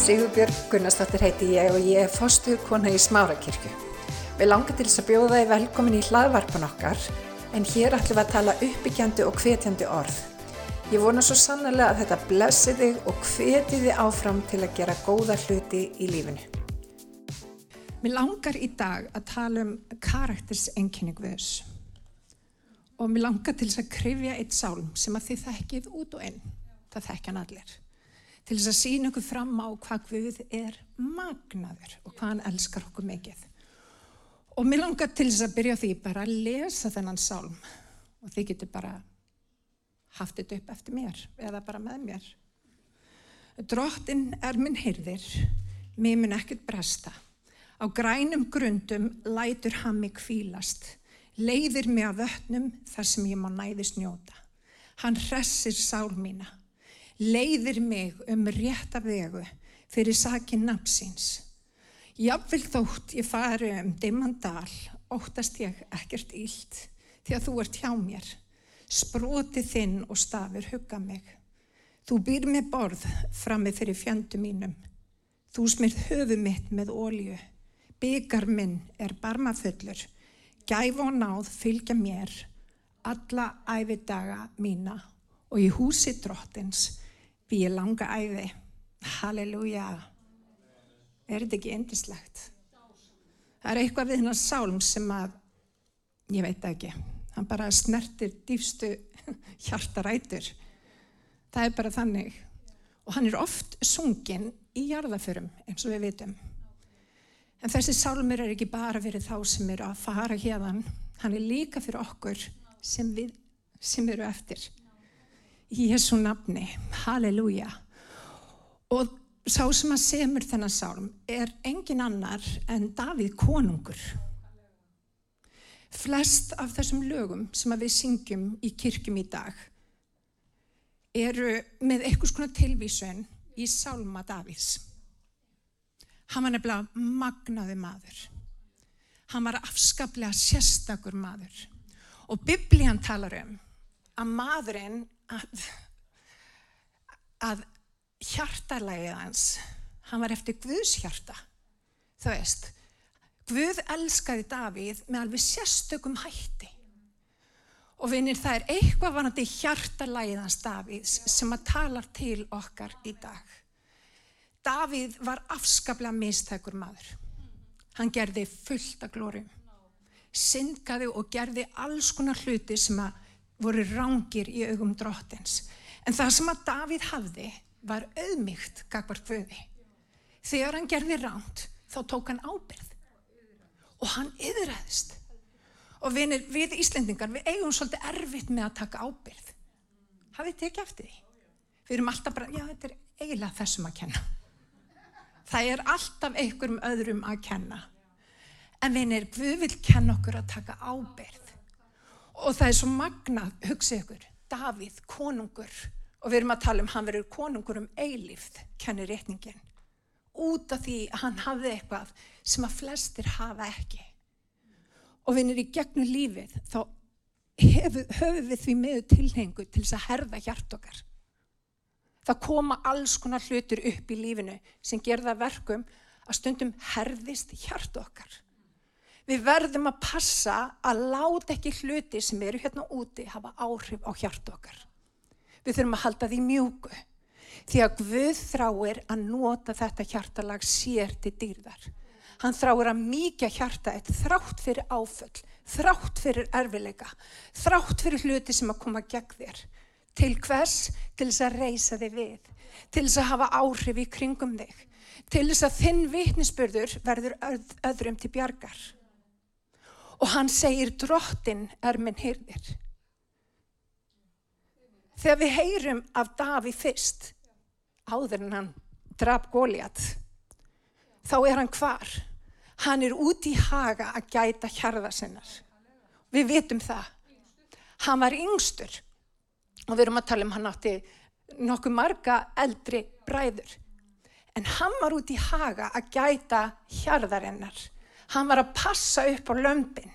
Sigurbjörg Gunnarsdóttir heiti ég og ég er fostuð kona í Smárakirkju. Við langar til þess að bjóða þið velkomin í hlaðvarpan okkar en hér ætlum við að tala uppbyggjandi og hvetjandi orð. Ég vona svo sannlega að þetta blessi þig og hveti þið áfram til að gera góða hluti í lífinu. Mér langar í dag að tala um karaktersenginni Guðs og mér langar til þess að krifja eitt sálm sem að þið þekkið út og inn. Það þekkjan allir. Til þess að sína okkur fram á hvað Guð er magnaður og hvað hann elskar okkur mikið. Og mér langar til þess að byrja því bara að lesa þennan sálm og þið getur bara haft þetta upp eftir mér eða bara með mér. Drottin er minn hyrðir, mér mun ekkert bresta. Á grænum grundum lætur hann mig kvílast, leiðir mig að vötnum þar sem ég má næðist njóta. Hann hressir sál mína, leiðir mig um rétta vegu fyrir sakin napsins. Jafnvel þótt ég fari um dimmandal, óttast ég ekkert ílt, því að þú ert hjá mér. Sproti þinn og stafir hugga mig. Þú býr með borð frammi fyrir fjandu mínum. Þú smyrð höfu mitt með ólju. Byggar minn er barmafullur. Gæf og náð fylgja mér alla æfidaga mína og í húsi drottins ég langa æfi. Halleluja. Er þetta ekki endislegt? Það er eitthvað við hennar sálm sem að, ég veit ekki, hann bara snertir dýfstu hjartarætur. Það er bara þannig. Og hann er oft sungin í jarðaförum eins og við vitum. En þessi sálmur er ekki bara fyrir þá sem eru að fara hérðan, hann er líka fyrir okkur sem, við, sem eru eftir. Jésu nafni, halleluja. Og sá sem að semur þennan sálm er engin annar en Davíð konungur. Flest af þessum lögum sem við syngjum í kirkjum í dag eru með einhvers konar tilvísun í sálma Davíðs. Hann var nefnilega magnaði maður. Hann var afskaplega sérstakur maður. Og biblían talar um að maðurinn að, að hjartalægið hans, hann var eftir Guðs hjarta. Það veist, Guð elskaði Davíð með alveg sérstökum hætti. Og vinir það er eitthvað vanandi hjartalægið hans Davíðs sem að talar til okkar í dag. Davíð var afskaplega mistækur maður. Hann gerði fullt af glórum. Syndgaði og gerði alls konar hluti sem að voru rángir í augum drottins. En það sem að Davíð hafði var auðmygt gagvar föði. Þegar hann gerði ránt þá tók hann ábyrð. Og hann yðræðist. Og vinir, við Íslendingar, við eigum svolítið erfitt með að taka ábyrð. Hafið þið ekki eftir því? Við erum alltaf bara, já þetta er eiginlega þessum að kenna. Það er alltaf einhverjum öðrum að kenna. En vinir, við vil kenna okkur að taka ábyrð. Og það er svo magnað, hugsið ykkur, Davíð, konungur, og við erum að tala um hann verður konungur um eilífð, kennir rétningin. Út af því að hann hafði eitthvað sem að flestir hafa ekki. Og vinir í gegnum lífið, þá höfum við því meðu tilhengu til þess að herða hjart okkar. Það koma alls konar hlutur upp í lífinu sem gerða verkum að stundum herðist hjart okkar. Við verðum að passa að láta ekki hluti sem eru hérna úti hafa áhrif á hjart okkar. Við þurfum að halda því mjúku því að Guð þráir að nota þetta hjartalag sér til dýrðar. Hann þráir að mikið hjarta eitt þrátt fyrir áföll, þrátt fyrir erfileika, þrátt fyrir hluti sem að koma gegn þér. Til hvers? Til þess að reysa þig við. Til þess að hafa áhrif í kringum þig. Til þess að þinn vitnisspörður verður öð, öðrum til bjargar. Og hann segir drottin er minn hyrðir. Þegar við heyrum af Daví fyrst, áður en hann draf Góliat, þá er hann hvar? Hann er út í haga að gæta hjarða sinnar. Við vitum það. Hann var yngstur og við erum að tala um hann átti nokkuð marga eldri bræður. En hann var út í haga að gæta hjarðarinnar. Hann var að passa upp á lömpin.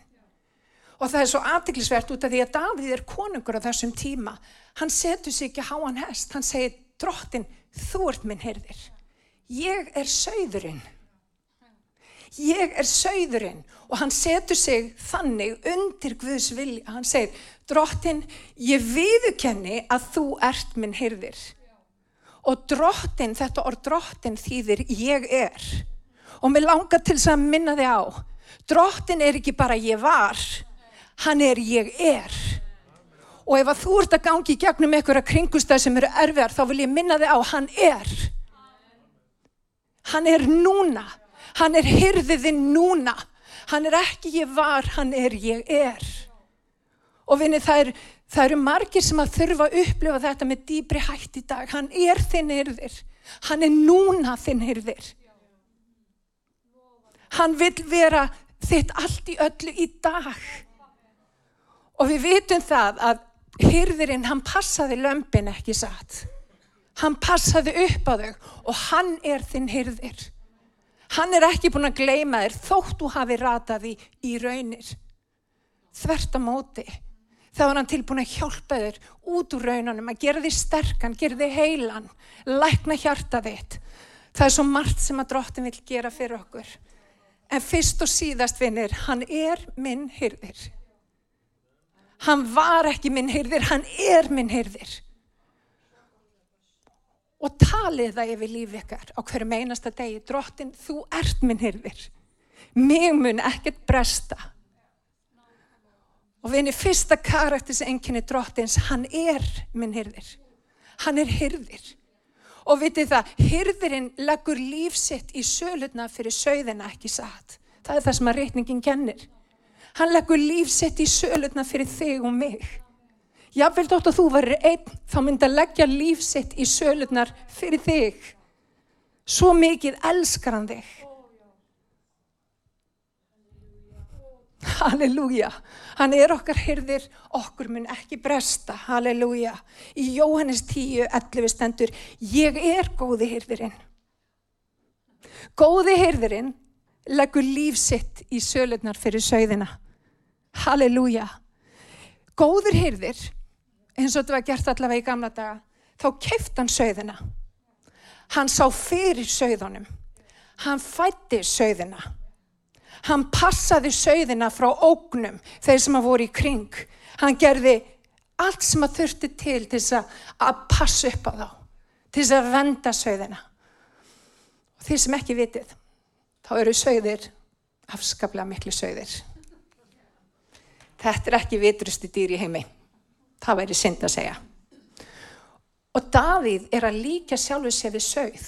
Og það er svo aðtiklisvert út af því að Davíð er konungur á þessum tíma. Hann setur sig ekki háan hest. Hann segir, drottin, þú ert minn herðir. ég er sögðurinn. Ég er sögðurinn og hann setur sig þannig undir Guðs vilja. Hann segir, drottin, ég viðukenni að þú ert minn hyrðir. Og drottin, þetta orð drottin þýðir ég er. Og mér langar til þess að minna þig á, drottin er ekki bara ég var, hann er ég er. Og ef að þú ert að gangi í gegnum einhverja kringustæð sem eru erfiðar, þá vil ég minna þig á, hann er. Hann er núna. Hann er hyrðiðinn núna. Hann er ekki ég var, hann er ég er. Og vinni það, er, það eru margir sem að þurfa að upplifa þetta með dýbri hætt í dag. Hann er þinn hyrðir. Hann er núna þinn hyrðir. Hann vil vera þitt allt í öllu í dag. Og við vitum það að hyrðirinn, hann passaði lömpin ekki satt. Hann passaði upp á þau og hann er þinn hyrðir. Hann er ekki búin að gleima þér þótt þú hafi rataði í raunir. Þvert á móti. Þá er hann tilbúin að hjálpa þér út úr raunanum, að gera þig sterkan, gera þig heilan, lækna hjarta þitt. Það er svo margt sem að drottin vil gera fyrir okkur. En fyrst og síðast vinnir, hann er minn hyrðir. Hann var ekki minn hyrðir, hann er minn hyrðir og talið það yfir lífið ykkar á hverju meinasta degi. Drottin, þú ert minn hirðir. Mig mun ekkert bresta. Og vinni fyrsta karaktis enginni drottins, hann er minn hirðir. Hann er hirðir. Og vitið það, hirðirinn leggur lífsitt í sölutna fyrir sögðina ekki satt. Það er það sem að reytningin kennir. Hann leggur lífsitt í sölutna fyrir þig og mig. Jáfnveld ótt að þú verður einn, þá myndi að leggja lífsitt í sölurnar fyrir þig. Svo mikið elskar hann þig. Halleluja. Hann er okkar hyrðir, okkur mun ekki bresta. Halleluja. Í Jóhannes 10, 11 stendur, ég er góði hyrðirinn. Góði hyrðirinn leggur lífsitt í sölurnar fyrir sögðina. Halleluja. Góður hyrðir eins og þetta var gert allavega í gamla daga, þá keift hann sögðina. Hann sá fyrir sögðunum. Hann fætti sögðina. Hann passaði sögðina frá ógnum, þeir sem að voru í kring. Hann gerði allt sem að þurfti til til þess að passa upp á þá, til þess að venda sögðina. Og þeir sem ekki vitið, þá eru sögðir afskaplega miklu sögðir. Þetta er ekki vitrusti dýr í heimi það væri synd að segja. Og Davíð er að líka sjálfu sér við sögð.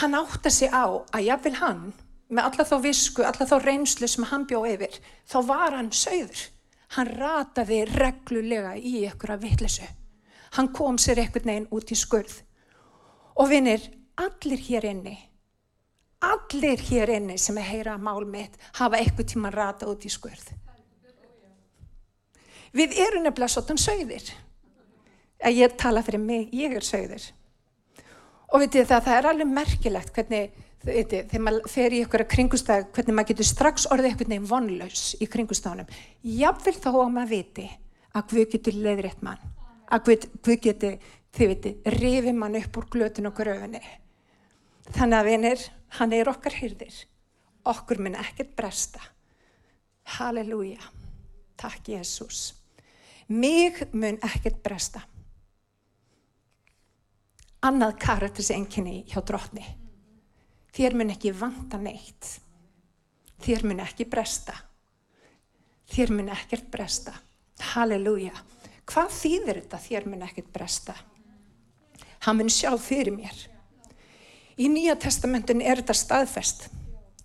Hann átta sig á að jáfnvel hann, með alla þá visku, alla þá reynslu sem hann bjóð yfir, þá var hann sögður. Hann rataði reglulega í ykkur af vittlesu. Hann kom sér ekkert neginn út í skurð. Og vinir, allir hér inni, allir hér inni sem er heyra mál mitt hafa eitthvað tíma rata út í skurð. Við erum nefnilega svona sögðir. Að ég tala fyrir mig, ég er sögðir. Og veitir það, það er alveg merkilegt hvernig, veitir, þegar maður fer í ykkur kringustæð, hvernig maður getur strax orðið eitthvað nefn vonlaus í kringustæðunum. Jáfnvel þá að maður viti að Guð getur leiðrétt mann. Að Guð, Guð getur, þið veitir, rifið mann upp úr glötun og gröfinni. Þannig að vinir, hann er okkar hyrðir. Okkur mun ekkert bresta. Halleluja. Takk Jésús mig mun ekkert bresta. Annað karaktersenginni hjá drotni. Þér mun ekki vanta neitt. Þér mun ekki bresta. Þér mun ekkert bresta. Halleluja. Hvað þýðir þetta þér mun ekkert bresta? Hann mun sjá fyrir mér. Í Nýja testamentun er þetta staðfest.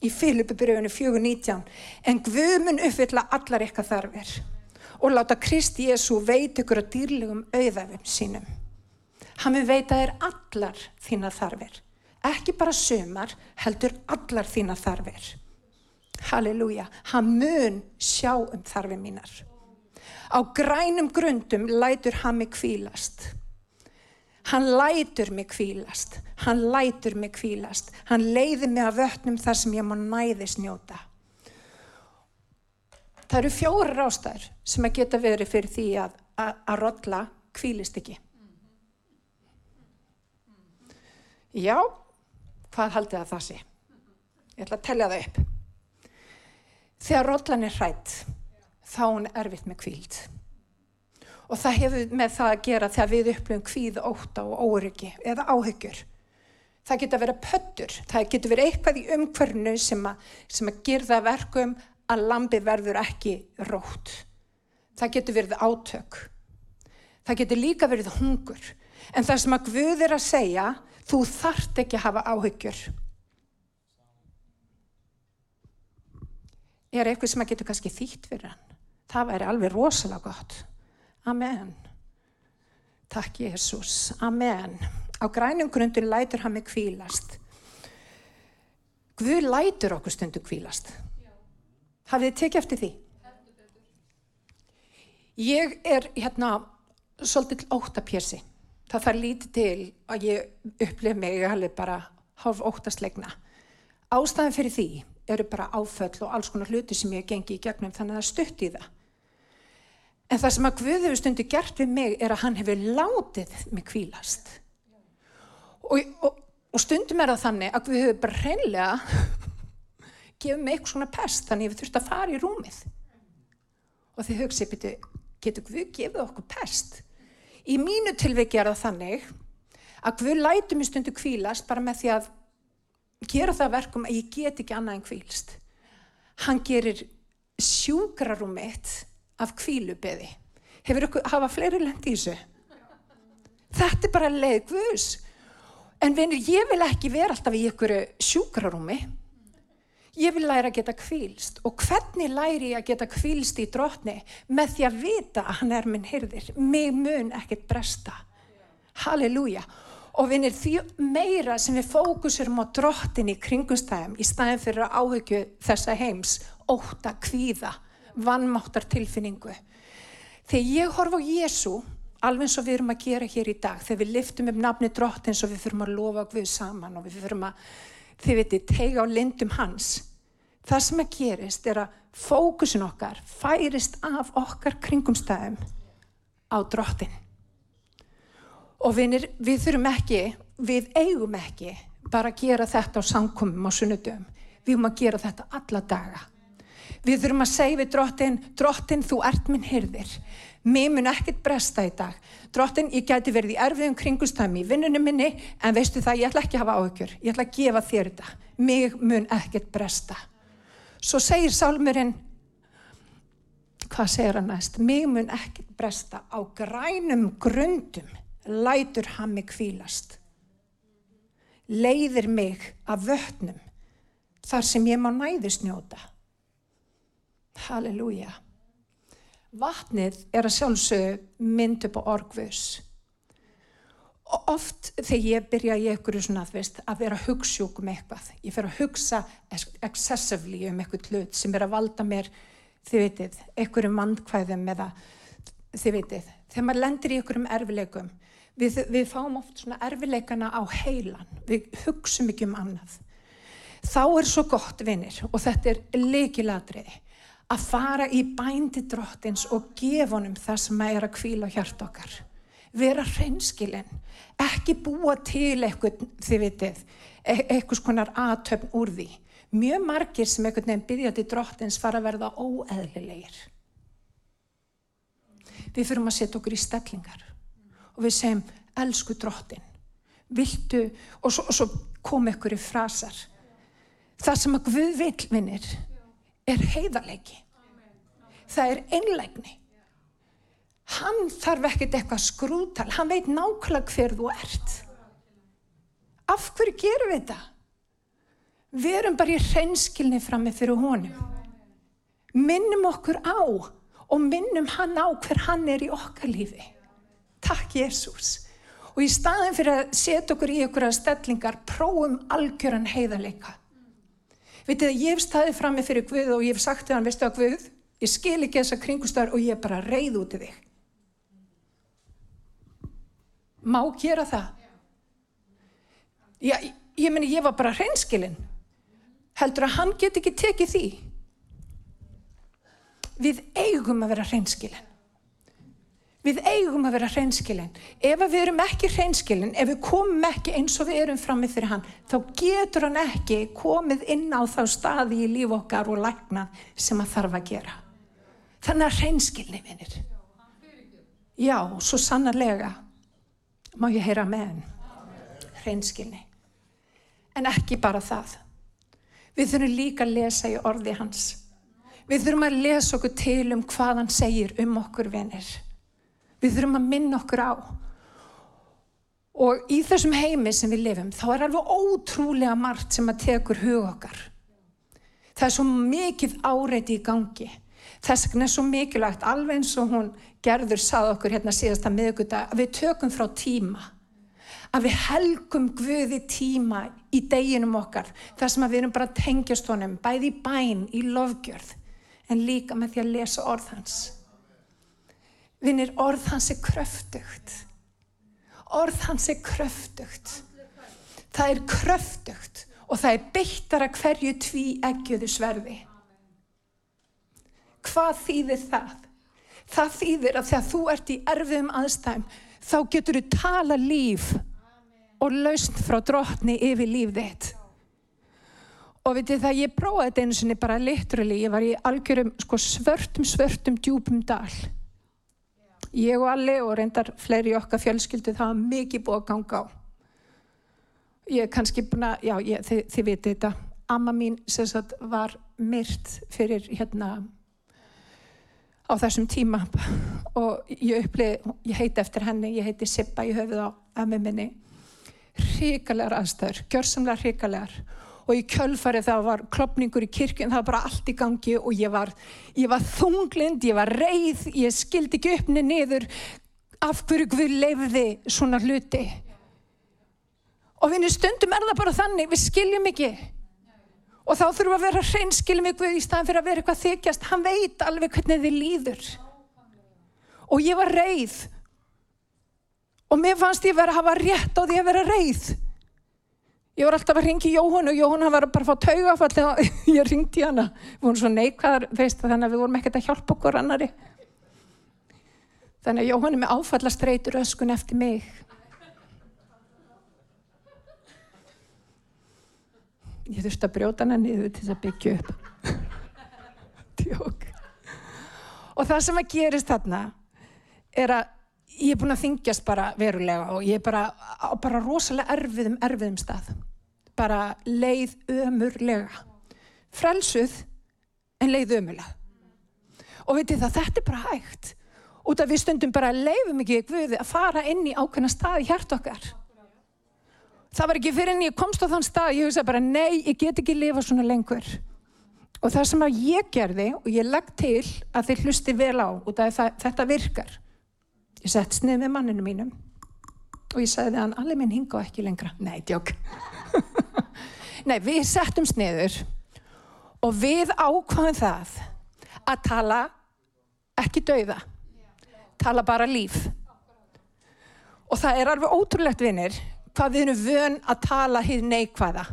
Í Filipibröfunu 4.19. En Guð mun uppfylla allar eitthvað þarfir og láta Kristi Jésu veit ykkur að dýrlegum auðafum sínum. Hann vil veita þér allar þína þarfir. Ekki bara sömar, heldur allar þína þarfir. Halleluja, hann mun sjá um þarfið mínar. Á grænum grundum lætur hann mig kvílast. Hann lætur mig kvílast. Hann lætur mig kvílast. Hann leiði mig að vötnum þar sem ég má næðis njóta. Það eru fjórar ástæður sem að geta verið fyrir því að, að, rodla kvílist ekki. Já, Hvað haldið að það sé? Ég ætla að tellja það upp. Þegar rollan er hrætt, þá er hún erfitt með kvíld. Og það hefur með það að gera þegar við upplöfum kvíð, óta og óryggi eða áhyggjur. Það getur að vera pöttur, það getur verið eitthvað í umhverfnu sem að, sem að gerða verkum að lambi verður ekki rótt. Það getur verið átök. Það getur líka verið hungur. En það sem að Guð er að segja, þú þart ekki að hafa áhyggjur. Er eitthvað sem að getur kannski þýtt fyrir hann? Það væri alveg rosalega gott. Amen. Takk Jésús. Amen. Á grænum grundur lætur hann mig kvílast. Guð lætur okkur stundu kvílast. Hafið þið tekið eftir því? Ég er hérna svolítið óttapjersi. Það þarf lítið til að ég upplif mig alveg bara hálf óttaslegna. Ástæðan fyrir því eru bara áföll og alls konar hluti sem ég gengi í gegnum þannig að það stutt í það. En það sem að Guðuður stundu gert við mig er að hann hefur látið mig kvílast. Og, og, og stundum er það þannig að Guð hefur bara reynlega gefið mig eitthvað svona pest þannig að ég þurfti að fara í rúmið. Og þið hugsi, getur Guð gefið okkur pest? Í mínu tilviki er það þannig að Guð lætu mig stundu kvílast bara með því að gera það verkum að ég get ekki annað en kvílst. Hann gerir sjúkrarúmiðt af kvílubeði. Hefur ykkur, hafa fleiri lendi í þessu? Þetta er bara leið Guðs. En vinir, ég vil ekki vera alltaf í ykkur sjúkrarúmi. Ég vil læra að geta kvílst og hvernig læri ég að geta kvílst í drotni með því að vita að hann er minn hyrðir. Mig mun ekkert bresta. Halleluja. Og vinir, því meira sem við fókusurum á drottin í kringumstæðum í staðin fyrir að áhugju þessa heims, óta, kvíða, vannmáttar tilfinningu. Þegar ég horfa á Jésu, alveg eins og við erum að gera hér í dag, þegar við liftum upp nafni drottins og við fyrum að lofa Guð saman og við fyrum að, þið veitir, teiga á lindum hans. Það sem að gerist er að fókusin okkar færist af okkar kringumstæðum á drottin. Og vinir, við þurfum ekki, við eigum ekki bara að gera þetta á samkomum á sunnudum. Við erum að gera þetta alla daga. Við þurfum að segja við drottin, drottin þú ert minn hyrðir. Mér mun ekkert bresta í dag. Drottin, ég gæti verið í erfiðum kringustæmi í vinnunum minni, en veistu það, ég ætla ekki að hafa áhugjur. Ég ætla að gefa þér þetta. Mér mun ekkert bresta. Svo segir sálmurinn, hvað segir hann næst? Mér mun ekkert bresta á grænum grundum lætur hann mig kvílast. Leiðir mig af vötnum þar sem ég má næðist njóta. Halleluja. Vatnið er að sjálfsögðu mynd upp á orgvus. Oft þegar ég byrja í einhverju svona veist, að vera hugssjúk um eitthvað, ég fer að hugsa excessively um eitthvað hlut sem er að valda mér, þið veitir, einhverju mannkvæðum eða þið veitir, þegar maður lendir í einhverjum erfileikum, við, við fáum oft svona erfileikana á heilan, við hugsum ekki um annað. Þá er svo gott vinnir og þetta er leikiladriði að fara í bændi drottins og gefa honum það sem er að kvíla hjart okkar. Vera hreinskilinn, ekki búa til eitthvað, þið vitið, eitthvað skonar aðtöfn úr því. Mjög margir sem veginn byggja til drottins fara að verða óeðlilegir. Við fyrum að setja okkur í stellingar og við segjum, elsku drottin, viltu, og svo, og svo kom ykkur í frasar. Það sem að Guð vil, vinnir, er heiðarleiki. Það er einlegni. Hann þarf ekkert eitthvað skrútal, hann veit nákvæmlega hver þú ert. Af hverju gerum við þetta? Við erum bara í hreinskilni frammi fyrir honum. Minnum okkur á og minnum hann á hver hann er í okkar lífi. Takk Jésús. Og í staðin fyrir að setja okkur í okkur að stellingar, prófum algjöran heiðarleika. Vitið að ég hef staðið fram með fyrir Guð og ég hef sagt til hann, veistu að Guð, ég skil ekki þessa kringustar og ég er bara reyð út í þig. Má gera það? Já, ég meni, ég var bara hreinskilinn. Heldur að hann get ekki tekið því? Við eigum að vera hreinskilinn. Við eigum að vera hreinskilin. Ef við erum ekki hreinskilin, ef við komum ekki eins og við erum frammi fyrir hann, þá getur hann ekki komið inn á þá staði í líf okkar og lækna sem hann þarf að gera. Þannig að hreinskilni, vinnir. Já, svo sannarlega má ég heyra með hann. Hreinskilni. En ekki bara það. Við þurfum líka að lesa í orði hans. Við þurfum að lesa okkur til um hvað hann segir um okkur vinnir. Við þurfum að minna okkur á. Og í þessum heimi sem við lifum, þá er alveg ótrúlega margt sem að tekur hug okkar. Það er svo mikið áreiti í gangi. Þess vegna er svo mikilvægt, alveg eins og hún gerður sað okkur hérna síðasta miðugudag, að við tökum frá tíma. Að við helgum Guði tíma í deginum okkar. Það sem við erum bara að tengjast honum, bæði í bæn, í lofgjörð, en líka með því að lesa orð hans. Vinnir, orð hans er kröftugt. Orð hans er kröftugt. Það er kröftugt og það er beittara hverju tví eggjöðu sverði. Hvað þýðir það? Það þýðir að þegar þú ert í erfiðum aðstæðum þá getur þú tala líf og lausn frá drotni yfir líf þitt. Og veitir það, ég prófaði þetta einu sinni bara liturali, ég var í algjörum sko, svörtum, svörtum, djúpum dal ég og Alli og reyndar fleiri okkar fjölskyldu það var mikið búið að ganga á. Ég er kannski búin að já, ég, þið, þið viti þetta. Amma mín sem sagt var myrt fyrir hérna á þessum tíma. Og ég upplið, ég heiti eftir henni ég heiti Sippa í höfuð á ömmu minni. Ríkalegar aðstöður, gjörsamlega ríkalegar og í kjölfarið það var klopningur í kirkjun, það var bara allt í gangi og ég var, ég var þunglind, ég var reið, ég skildi ekki uppni niður af hverju Guð leiði svona hluti. Og við stundum er það bara þannig, við skiljum ekki. Og þá þurfum við að vera hreinskiljum við Guð í staðan fyrir að vera eitthvað þykjast. Hann veit alveg hvernig þið líður. Og ég var reið. Og mér fannst ég verið að hafa rétt á því að vera reið. Ég var alltaf að ringi Jóhann og Jóhann var bara að fá taugafall og ég ringdi hana. Við vorum svo neikvæðar, veist þannig að við vorum ekkert að hjálpa okkur annari. Þannig að Jóhann er með áfallastreitur öskun eftir mig. Ég þurfti að brjóta hana niður til þess að byggja upp. Tjók. Og það sem að gerist þarna er að ég er búin að þingjast bara verulega og ég er bara bara rosalega erfiðum, erfiðum stað. Bara leið ömurlega. Frelsuð en leið ömurlega. Og veitir það, þetta er bara hægt. Út af við stundum bara leifum ekki Guði að fara inn í ákveðna stað í hjart okkar. Það var ekki fyrir en ég komst á þann stað, ég hugsa bara nei, ég get ekki lifa svona lengur. Og það sem að ég gerði og ég legg til að þið hlusti vel á af þetta virkar Ég sett snið með manninu mínum og ég sagði hann, allir minn hinga og ekki lengra. Nei, djók. Nei, við settum sniður og við ákvaðum það að tala ekki dauða, tala bara líf. Og það er alveg ótrúlegt vinnir hvað við erum vön að tala hið neikvæða.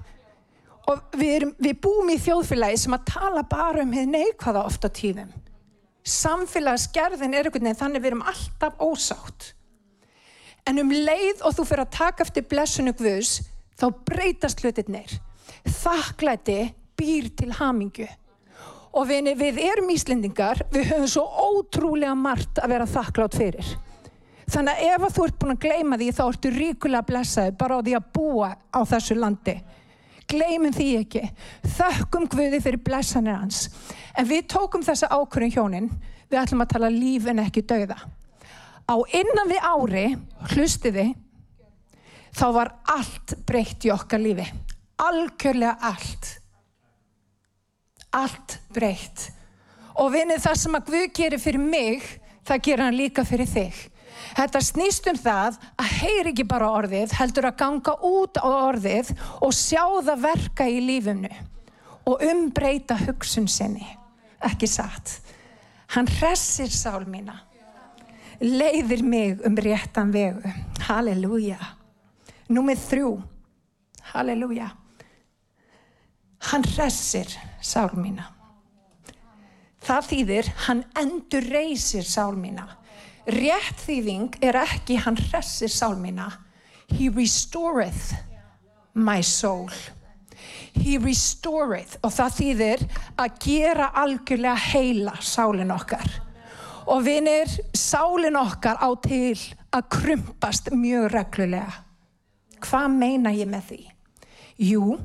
Og við, erum, við búum í þjóðfélagi sem að tala bara um hið neikvæða ofta tíðum samfélagsgerðin er einhvern veginn þannig við erum alltaf ósátt en um leið og þú fyrir að taka eftir blessunu Guðs þá breytast hlutirnir. Þakklæti býr til hamingu og við, við erum Íslendingar við höfum svo ótrúlega margt að vera þakklátt fyrir. Þannig að ef að þú ert búin að gleyma því þá ertu ríkulega blessaði bara á því að búa á þessu landi. Gleymum því ekki. Þökkum Guði fyrir blessanir hans. En við tókum þessa ákvörðin hjónin. Við ætlum að tala líf en ekki dauða. Á innan við ári hlustiði þá var allt breytt í okkar lífi algjörlega allt allt breytt og vinið það sem að Guð gerir fyrir mig það gerir hann líka fyrir þig Þetta snýst um það að heyri ekki bara orðið, heldur að ganga út á orðið og sjá það verka í lífunu og umbreyta hugsun sinni ekki satt. Hann hressir sál mína, leiðir mig um réttan vegu. Halleluja. Númið þrjú. Halleluja. Hann hressir sál mína. Það þýðir, hann endur reysir sál mína. Rétt þýðing er ekki hann hressir sál mína. He restoreth my soul. He restoreth og það þýðir að gera algjörlega heila sálinn okkar. Og vinir, sálinn okkar á til að krumpast mjög reglulega. Hvað meina ég með því? Jú,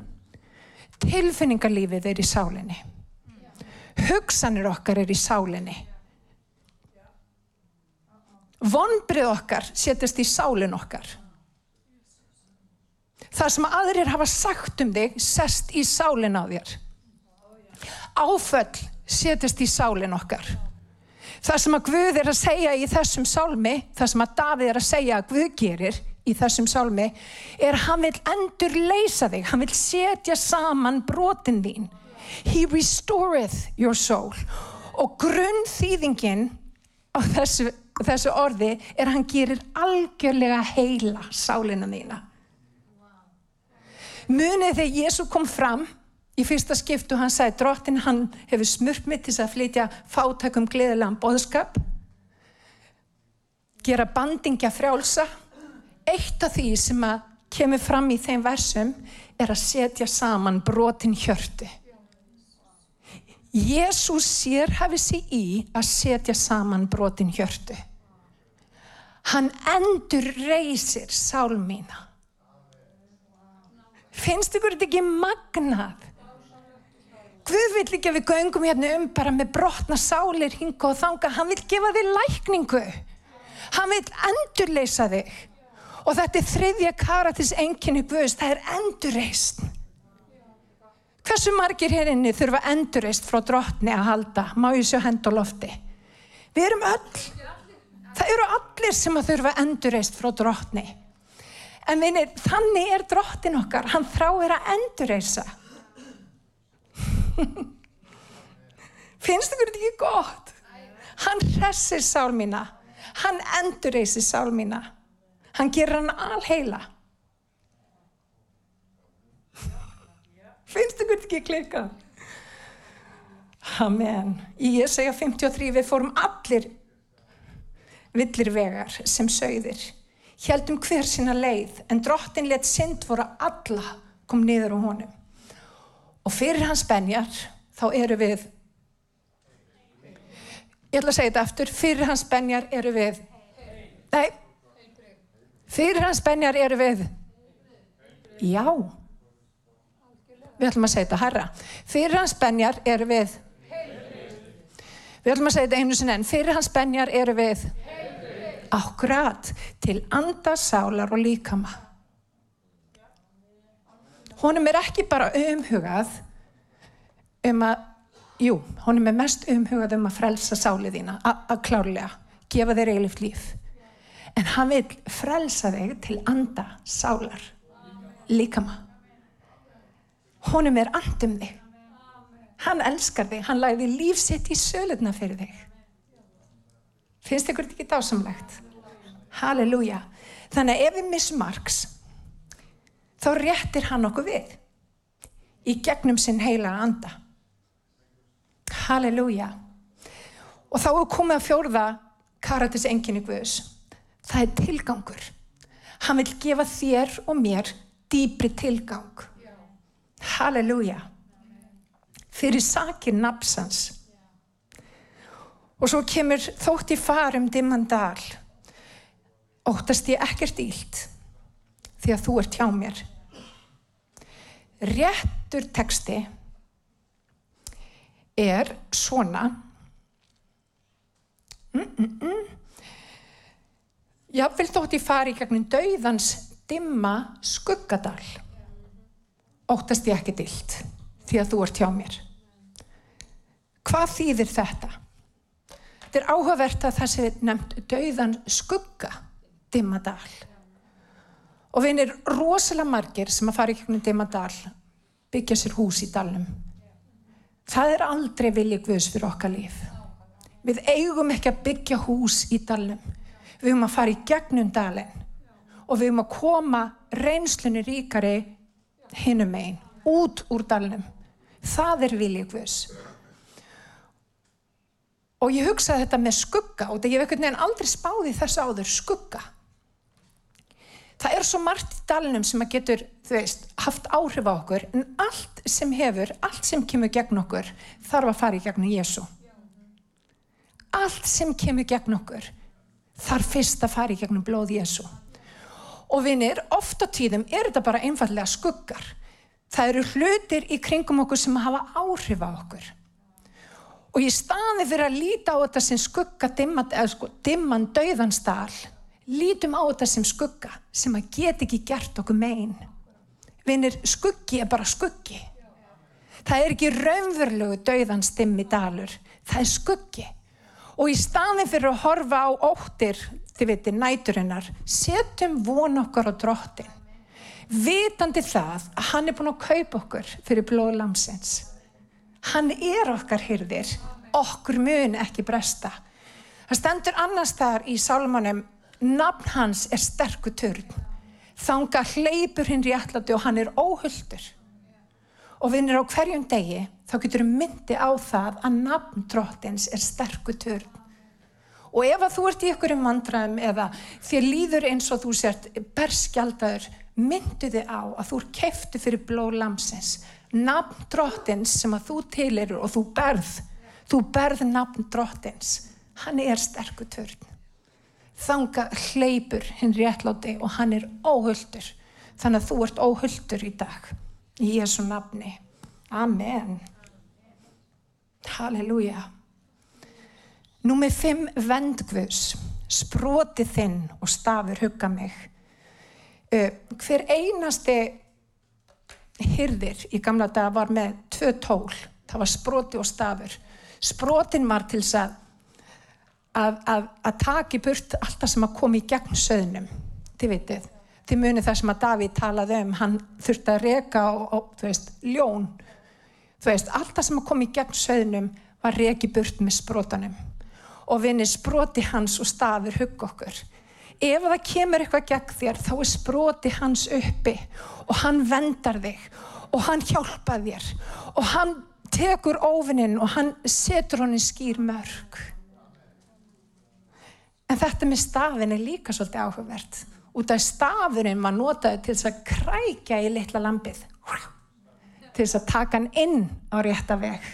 tilfinningarlífið er í sálinni. Hugsanir okkar er í sálinni. Vonbrið okkar setjast í sálinn okkar. Það sem aðrir hafa sagt um þig sest í sálinn á þér. Áföll setjast í sálinn okkar. Það sem að Guð er að segja í þessum sálmi, það sem að Davíð er að segja að Guð gerir í þessum sálmi, er hann vil endur leysa þig, hann vil setja saman brotin þín. He restoreth your soul. Og grunnþýðingin á þessu, þessu orði er hann gerir algjörlega heila sálina þína. Munið þegar Jésu kom fram í fyrsta skiptu hann sagði drottin hann hefur smurt mig til að flytja fátækum gleðilegan boðskap gera bandingja frjálsa eitt af því sem að kemur fram í þeim versum er að setja saman brotin hjörtu Jésús sér hafið sér í að setja saman brotin hjörtu hann endur reysir sál mína finnst ykkur þetta ekki magnað Guð vill ekki að við göngum hérna um bara með brotna sálir hinga og þanga. Hann vill gefa þig lækningu. Hann vill endurleisa þig. Og þetta er þriðja karatis enginni Guðs, það er endurreist. Hversu margir hér inni þurfa endurreist frá drottni að halda? Má ég sjá hend og lofti? Við erum öll. Það eru allir sem að þurfa endurreist frá drottni. En vinir, þannig er drottin okkar. Hann þráir að endurreisa. finnst ykkur þetta ekki gott hann hressir sál mína hann endurreysir sál mína hann gerur hann alheila. Finnst ykkur ekki klika amen. Í segja 53 við fórum allir villir vegar sem sögðir heldum hver sína leið en drottin let synd voru alla kom niður á honum. Og fyrir hans benjar þá eru við ég ætla að segja þetta aftur. Fyrir hans benjar eru við nei fyrir hans benjar eru við. Já. Við ætlum að segja þetta herra. Fyrir hans benjar eru við. Við ætlum að segja þetta einu sinni en fyrir hans benjar eru við. Ákvært til andasálar og líkama. Honum er ekki bara umhugað um að, jú, honum er mest umhugað um að frelsa sálið þína, að klárlega, gefa þér eilift líf. En hann vil frelsa þig til anda sálar, líkama. Honum er andum þig. Hann elskar þig, hann lagði lífsitt í sölutna fyrir þig. Finnst ykkur þetta ekki dásamlegt? Halleluja. Þannig að ef við mismarks, þá réttir hann okkur við í gegnum sinn heila anda. Halleluja. Og þá er komið að fjórða karatis enginni Guðs. Það er tilgangur. Hann vil gefa þér og mér dýbri tilgang. Halleluja. Fyrir sakir napsans. Og svo kemur þótt í farum dimmandal. Óttast ég ekkert ílt því að þú ert hjá mér. Réttur teksti er svona mm, mm, mm. Jáfnvel þótt ég fari í gegnum dauðans dimma skuggadal óttast ég ekki dild því að þú ert hjá mér. Hvað þýðir þetta? Þetta er áhugavert að það sé nefnt dauðan skugga dimma dal. Og við erum rosalega margir sem að fara í gegnum Dimadal, byggja sér hús í dalnum. Það er aldrei viljið Guðs fyrir okkar líf. Við eigum ekki að byggja hús í dalnum. Við eigum að fara í gegnum dalin og við eigum að koma reynslunni ríkari hinnum einn, út úr dalnum. Það er viljið Guðs. Og ég hugsaði þetta með skugga og það ég hef einhvern veginn aldrei spáði þess áður skugga. Það er svo margt í dalinum sem að getur, veist, haft áhrif á okkur en allt sem hefur, allt sem kemur gegn okkur þarf að fara í gegnum Jésu. Allt sem kemur gegn okkur þarf fyrst að fara í gegnum blóð Jésu. Og vinir, oft á tíðum er þetta bara einfallega skuggar. Það eru hlutir í kringum okkur sem hafa áhrif á okkur. Og í staði fyrir að líta á þetta sem skugga dimman, sko, dimman döðanstál lítum á þetta sem skugga sem að get ekki gert okkur megin vinir skuggi er bara skuggi það er ekki raunverulegu dauðans dimmi dalur það er skuggi og í staðin fyrir að horfa á óttir þið veitir næturinnar setjum von okkar á drottin vitandi það að hann er búin að kaupa okkur fyrir blóð lamsins hann er okkar hyrðir okkur mun ekki bresta. Það stendur annars þar í sálmanum nafn hans er sterkur törn þanga hleypur hinn réttlati og hann er óhulltur og vinnir á hverjum degi þá getur við myndi á það að nafn drottins er sterkur törn og ef að þú ert í ykkur um vandraðum eða þér líður eins og þú sért berskjaldadur myndu þið á að þú er keftu fyrir blóð lamsins. Nafn drottins sem að þú tilir og þú berð þú berð nafn drottins. Hann er sterkur törn þanga hleypur hinn réttláti og hann er óhulltur þannig að þú ert óhulltur í dag í Jésu nafni. Amen. Halleluja. Númið fimm vendgvus sproti þinn og stafur hugga mig. Uh, hver einasti hyrðir í gamla daga var með tvö tól. Það var sproti og stafur. Sprotin var til þess að að, að, að taki burt alltaf sem að koma í gegn söðnum. Þið vitið, þið munið það sem að Davíð talaði um, hann þurfti að reka og, og þú veist, ljón. Þú veist, alltaf sem að koma í gegn söðnum var reki burt með sprótanum og vinni spróti hans og stafur hugg okkur. Ef það kemur eitthvað gegn þér þá er spróti hans uppi og hann vendar þig og hann hjálpa þér og hann tekur ofininn og hann setur hann í skýr mörg En þetta með stafin er líka svolítið áhugavert. Út af stafurinn maður notaði til þess að krækja í litla lampið. Til þess að taka hann inn á rétta veg.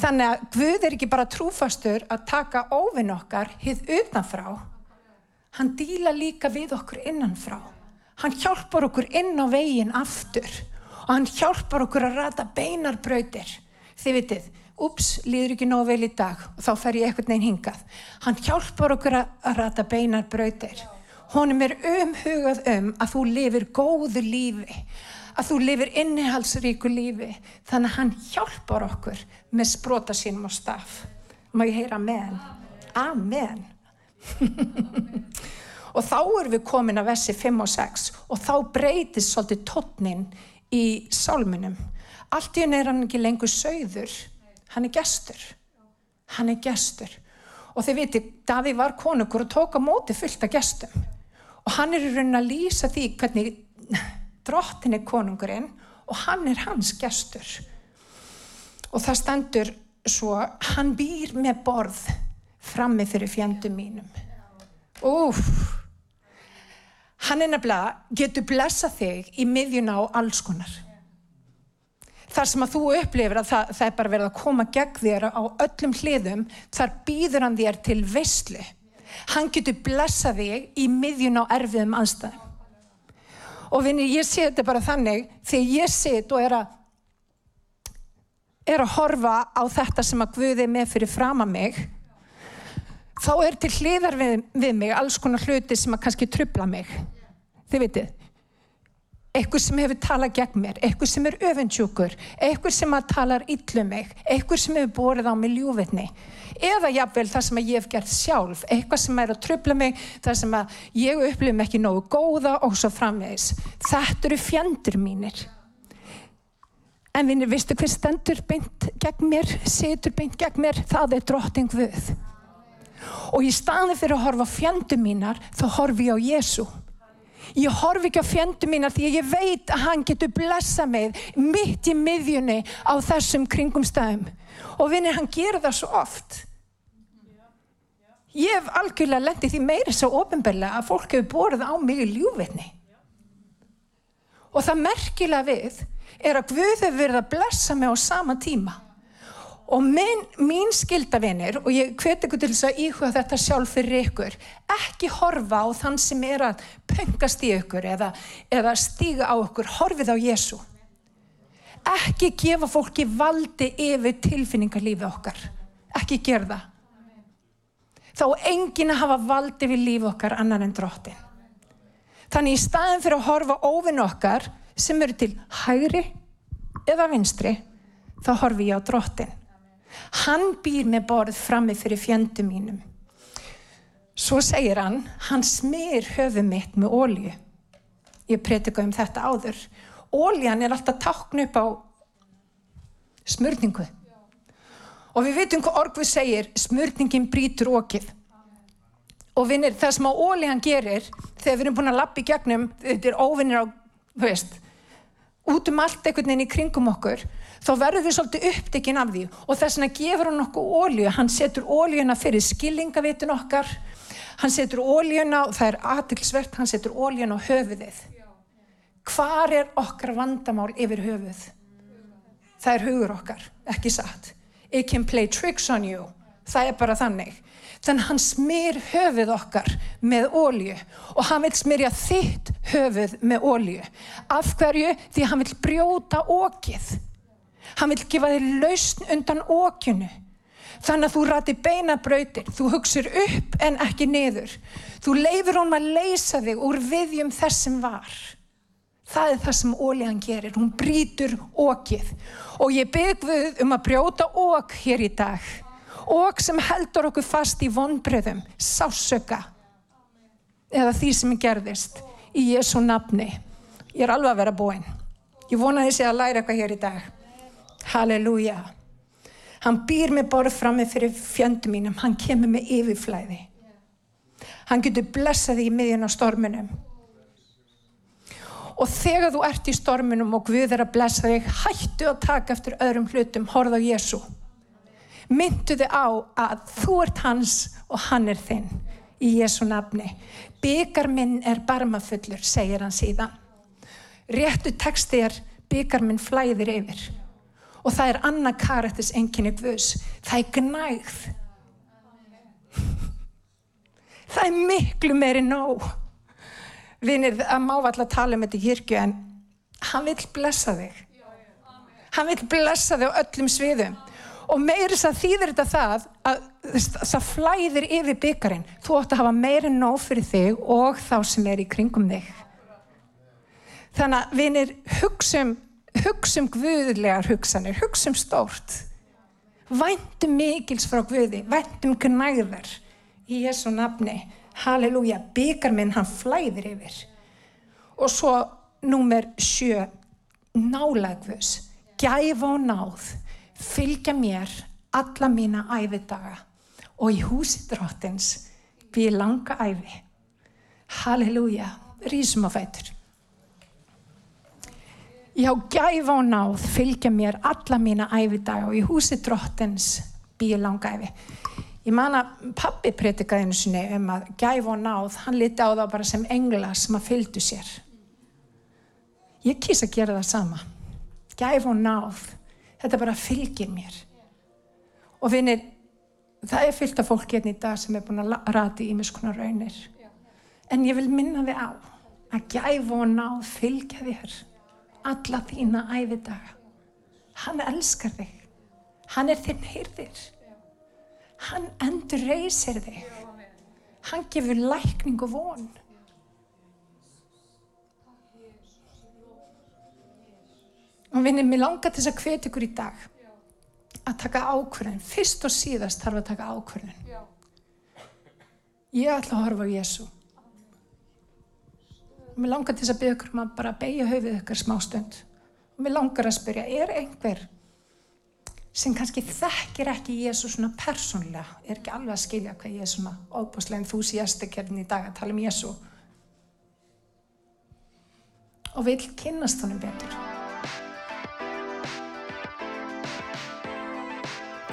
Þannig að Guð er ekki bara trúfastur að taka ofinn okkar hitt utanfrá. Hann díla líka við okkur innanfrá. Hann hjálpar okkur inn á veginn aftur. Og hann hjálpar okkur að rata beinarbrautir. Þið vitið, ups, líður ekki nóg vel í dag og þá fer ég eitthvað neginn hingað. Hann hjálpar okkur að rata beinar brautir. Honum er umhugað um að þú lifir góðu lífi, að þú lifir innihalsríku lífi. Þannig að hann hjálpar okkur með sprota sínum á staf. Má ég heyra amen? Amen. og þá erum við komin að vessi 5 og 6 og þá breytist svolítið tótnin í sálmunum. Allt í henni er hann ekki lengur sögður hann er gestur hann er gestur og þið viti, Daví var konungur og tók á móti fullt af gestum og hann er í raunin að lýsa því hvernig drottin er konungurinn og hann er hans gestur. Og það stendur svo hann býr með borð frammi fyrir fjandum mínum. Úf hann er nefnilega getur blessa þig í miðjuna á alls konar. Þar sem að þú upplifir að það, það er bara verið að koma gegn þér á öllum hliðum, þar býður hann þér til veistlu. Hann getur blessa þig í miðjun á erfiðum aðstæðum. Og vinni, ég sé þetta bara þannig, þegar ég set og er að, er að horfa á þetta sem að Guði með fyrir fram að mig, þá er til hliðar við, við mig alls konar hluti sem að kannski trubla mig. Þið vitið, eitthvað sem hefur talað gegn mér, eitthvað sem er öfundsjúkur, eitthvað sem að talar yllum mig, eitthvað sem hefur borið á mig ljúvitni eða jáfnvel það sem ég hef gert sjálf, eitthvað sem er að tröfla mig, það sem að ég upplifum ekki nógu góða og svo framvegis. Þetta eru fjandur mínir. En vinnir, vistu hver stendur beint gegn mér, setur beint gegn mér, það er drotting Guð. Og í staði fyrir að horfa fjandur mínar, þá horfi ég á Jésu. Ég horfi ekki á fjendu mína því ég veit að hann getur blessa mig mitt í miðjunni á þessum kringumstæðum. Og vinnir, hann gerir það svo oft. Ég hef algjörlega lendið því meiri svo ofinbeglega að fólk hefur borðið á mig í ljúvitni. Og það merkilega við er að Guð hefur verið að blessa mig á sama tíma. Og minn, mín skildavinir, og ég hveti ykkur til þess að íhuga þetta sjálf fyrir ykkur, ekki horfa á þann sem er að pöngast í ykkur eða, eða stíga á ykkur, horfið á Jésu. Ekki gefa fólki valdi yfir tilfinningarlífi okkar. Ekki gera það. Þá engin að hafa valdi við lífi okkar annar en drottin. Þannig í staðin fyrir að horfa óvinn okkar sem eru til hægri eða vinstri, þá horfi ég á drottin. Hann býr með borð frammi fyrir fjöndu mínum. Svo segir hann, hann smyr höfu mitt með ólju. Ég pretika um þetta áður. Óljan er alltaf tákn upp á smörningu. Og við veitum hvað orguð segir, smörningin brítur okið. Og vinnir, það sem á óljan gerir, þegar við erum búin að lappa í gegnum, þetta er óvinnir á, þú veist, út um allt einhvern veginn í kringum okkur, þá verður við svolítið uppdegin af því og þess vegna gefur hann okkur ólju, hann setur óljuna fyrir skilingavitun okkar, hann setur óljuna, og það er atilsvert, hann setur óljuna á höfuðið. Hvar er okkar vandamál yfir höfuð? Það er hugur okkar, ekki satt. It can play tricks on you. Það er bara þannig. Þannig hann smyr höfuð okkar með ólju og hann vil smyrja þitt höfuð með ólju. Af hverju? Því hann vil brjóta ókið. Hann vil gefa þér lausn undan ókjunu. Þannig að þú rati beina brautir, þú hugsir upp en ekki niður. Þú leifir honum að leysa þig úr viðjum þessum var. Það er það sem ólíðan gerir, hún brítur ókið. Og ég byggðuð um að brjóta ók hér í dag. Ók sem heldur okkur fast í vonbröðum, sásöka. Eða því sem gerðist í Jésu nafni. Ég er alveg að vera búinn. Ég vona þessi að læra eitthvað hér í dag. Halleluja. Hann býr með borð frammi fyrir fjöndum mínum. Hann kemur með yfirflæði. Hann getur blessaði í miðjun á storminum. Og þegar þú ert í storminum og Guð er að blessa þig, hættu að taka eftir öðrum hlutum, horða á Jésu. Myndu þig á að þú ert hans og hann er þinn í Jésu nafni. Byggar minn er barmafullur, segir hann síðan. Réttu texti er byggar minn flæðir yfir. Og það er annað karættis enginni Guðs. Það er gnægð. Það er miklu meiri nóg. Vinir, að má alltaf tala um þetta í kirkju en hann vil blessa þig. Hann vil blessa þig á öllum sviðum. Og meiri þess að þýðir þetta það að það flæðir yfir byggarinn. Þú ætti að hafa meiri nóg fyrir þig og þá sem er í kringum þig. Þannig að vinir, hugsum, hugsum guðlegar hugsanir, hugsum stórt. Væntum mikils frá guði, væntum gnæðar í Jésu nafni. Halleluja, byggar minn hann flæðir yfir. Og svo númer sjö nálagvus gæfa og náð fylgja mér alla mína æfidaga og í húsi dróttins við langa æfi halleluja rísum á fætur já gæfa og náð fylgja mér alla mína æfidaga og í húsi dróttins við langa æfi Ég man að pappi pretikaði einu sinni um að gæf og náð, hann liti á það bara sem engla sem að fylgdu sér. Ég kýs að gera það sama. Gæf og náð, þetta bara fylgir mér. Og finnir, það er fylgt af fólk hérna í dag sem er búin að rati í miskunar raunir. En ég vil minna þið á að gæf og náð fylgja þér alla þína æfidaga. Hann elskar þig. Hann er þinn hyrðir. Hann endur reysir þig. Hann gefur lækning og von. Og vinnir, mér langar þess að hvetja ykkur í dag að taka ákvörðin. Fyrst og síðast þarf að taka ákvörðin. Ég ætla að horfa á Jésu. Og mér langar til þess að byggja ykkur um að bara beigja höfuð ykkur smá stund. Og mér langar að spyrja, er einhver sem kannski þekkir ekki Jésu svona persónlega, er ekki alveg að skilja hvað ég er svona óbúslega enthúsiastik hérna í dag að tala um Jésu og vil kynast honum betur.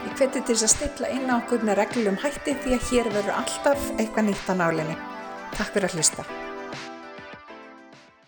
Ég hvetið til þess að stilla inn á okkur með reglum hætti því að hér verður alltaf eitthvað nýtt á nálinni. Takk fyrir að hlusta.